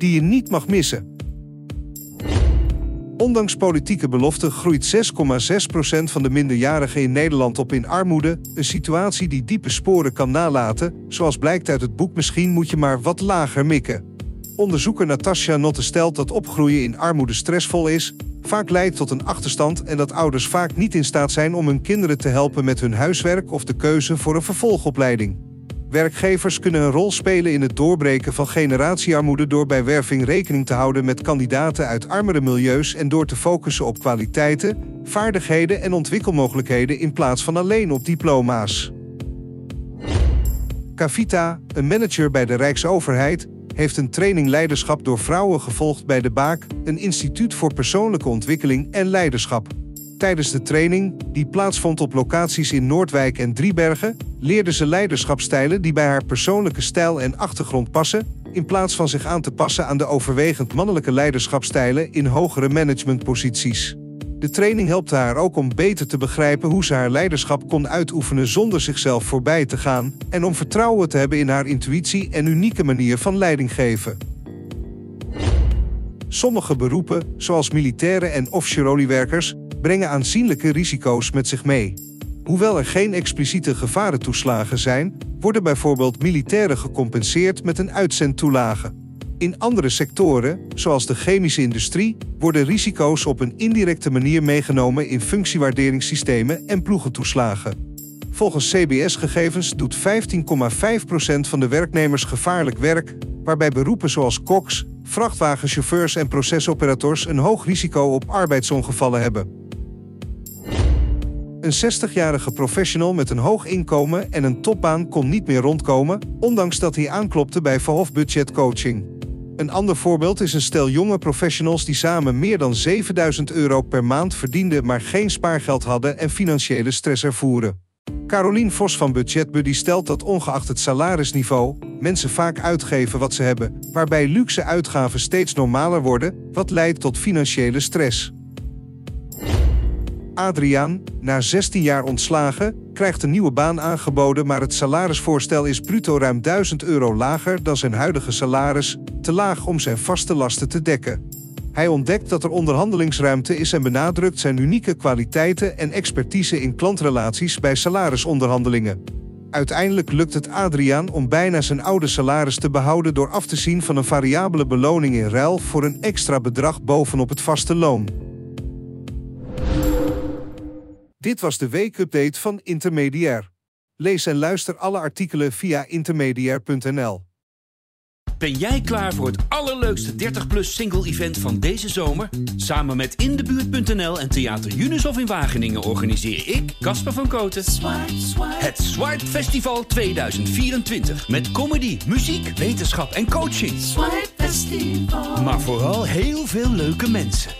die je niet mag missen. Ondanks politieke beloften groeit 6,6% van de minderjarigen in Nederland op in armoede, een situatie die diepe sporen kan nalaten, zoals blijkt uit het boek Misschien moet je maar wat lager mikken. Onderzoeker Natasja Notte stelt dat opgroeien in armoede stressvol is, vaak leidt tot een achterstand en dat ouders vaak niet in staat zijn om hun kinderen te helpen met hun huiswerk of de keuze voor een vervolgopleiding. Werkgevers kunnen een rol spelen in het doorbreken van generatiearmoede door bij werving rekening te houden met kandidaten uit armere milieus en door te focussen op kwaliteiten, vaardigheden en ontwikkelmogelijkheden in plaats van alleen op diploma's. Cavita, een manager bij de Rijksoverheid, heeft een training leiderschap door vrouwen gevolgd bij de Baak, een instituut voor persoonlijke ontwikkeling en leiderschap. Tijdens de training, die plaatsvond op locaties in Noordwijk en Driebergen, leerde ze leiderschapstijlen die bij haar persoonlijke stijl en achtergrond passen, in plaats van zich aan te passen aan de overwegend mannelijke leiderschapstijlen in hogere managementposities. De training helpte haar ook om beter te begrijpen hoe ze haar leiderschap kon uitoefenen zonder zichzelf voorbij te gaan en om vertrouwen te hebben in haar intuïtie en unieke manier van leiding geven. Sommige beroepen, zoals militairen en offshore-oliewerkers, brengen aanzienlijke risico's met zich mee. Hoewel er geen expliciete gevarentoeslagen zijn, worden bijvoorbeeld militairen gecompenseerd met een uitzendtoelage. In andere sectoren, zoals de chemische industrie, worden risico's op een indirecte manier meegenomen in functiewaarderingssystemen en ploegentoeslagen. Volgens CBS-gegevens doet 15,5% van de werknemers gevaarlijk werk, waarbij beroepen zoals koks, vrachtwagenchauffeurs en procesoperators een hoog risico op arbeidsongevallen hebben. Een 60-jarige professional met een hoog inkomen en een topbaan kon niet meer rondkomen, ondanks dat hij aanklopte bij Verhof Budget Coaching. Een ander voorbeeld is een stel jonge professionals die samen meer dan 7000 euro per maand verdienden, maar geen spaargeld hadden en financiële stress ervoeren. Carolien Vos van Budget Buddy stelt dat ongeacht het salarisniveau, mensen vaak uitgeven wat ze hebben, waarbij luxe uitgaven steeds normaler worden, wat leidt tot financiële stress. Adriaan, na 16 jaar ontslagen, krijgt een nieuwe baan aangeboden, maar het salarisvoorstel is bruto ruim 1000 euro lager dan zijn huidige salaris, te laag om zijn vaste lasten te dekken. Hij ontdekt dat er onderhandelingsruimte is en benadrukt zijn unieke kwaliteiten en expertise in klantrelaties bij salarisonderhandelingen. Uiteindelijk lukt het Adriaan om bijna zijn oude salaris te behouden door af te zien van een variabele beloning in ruil voor een extra bedrag bovenop het vaste loon. Dit was de weekupdate van Intermediair. Lees en luister alle artikelen via intermediair.nl. Ben jij klaar voor het allerleukste 30-plus single-event van deze zomer? Samen met Indebuurt.nl en Theater Junushof in Wageningen organiseer ik, Casper van Koten, het Swipe Festival 2024. Met comedy, muziek, wetenschap en coaching. Maar vooral heel veel leuke mensen.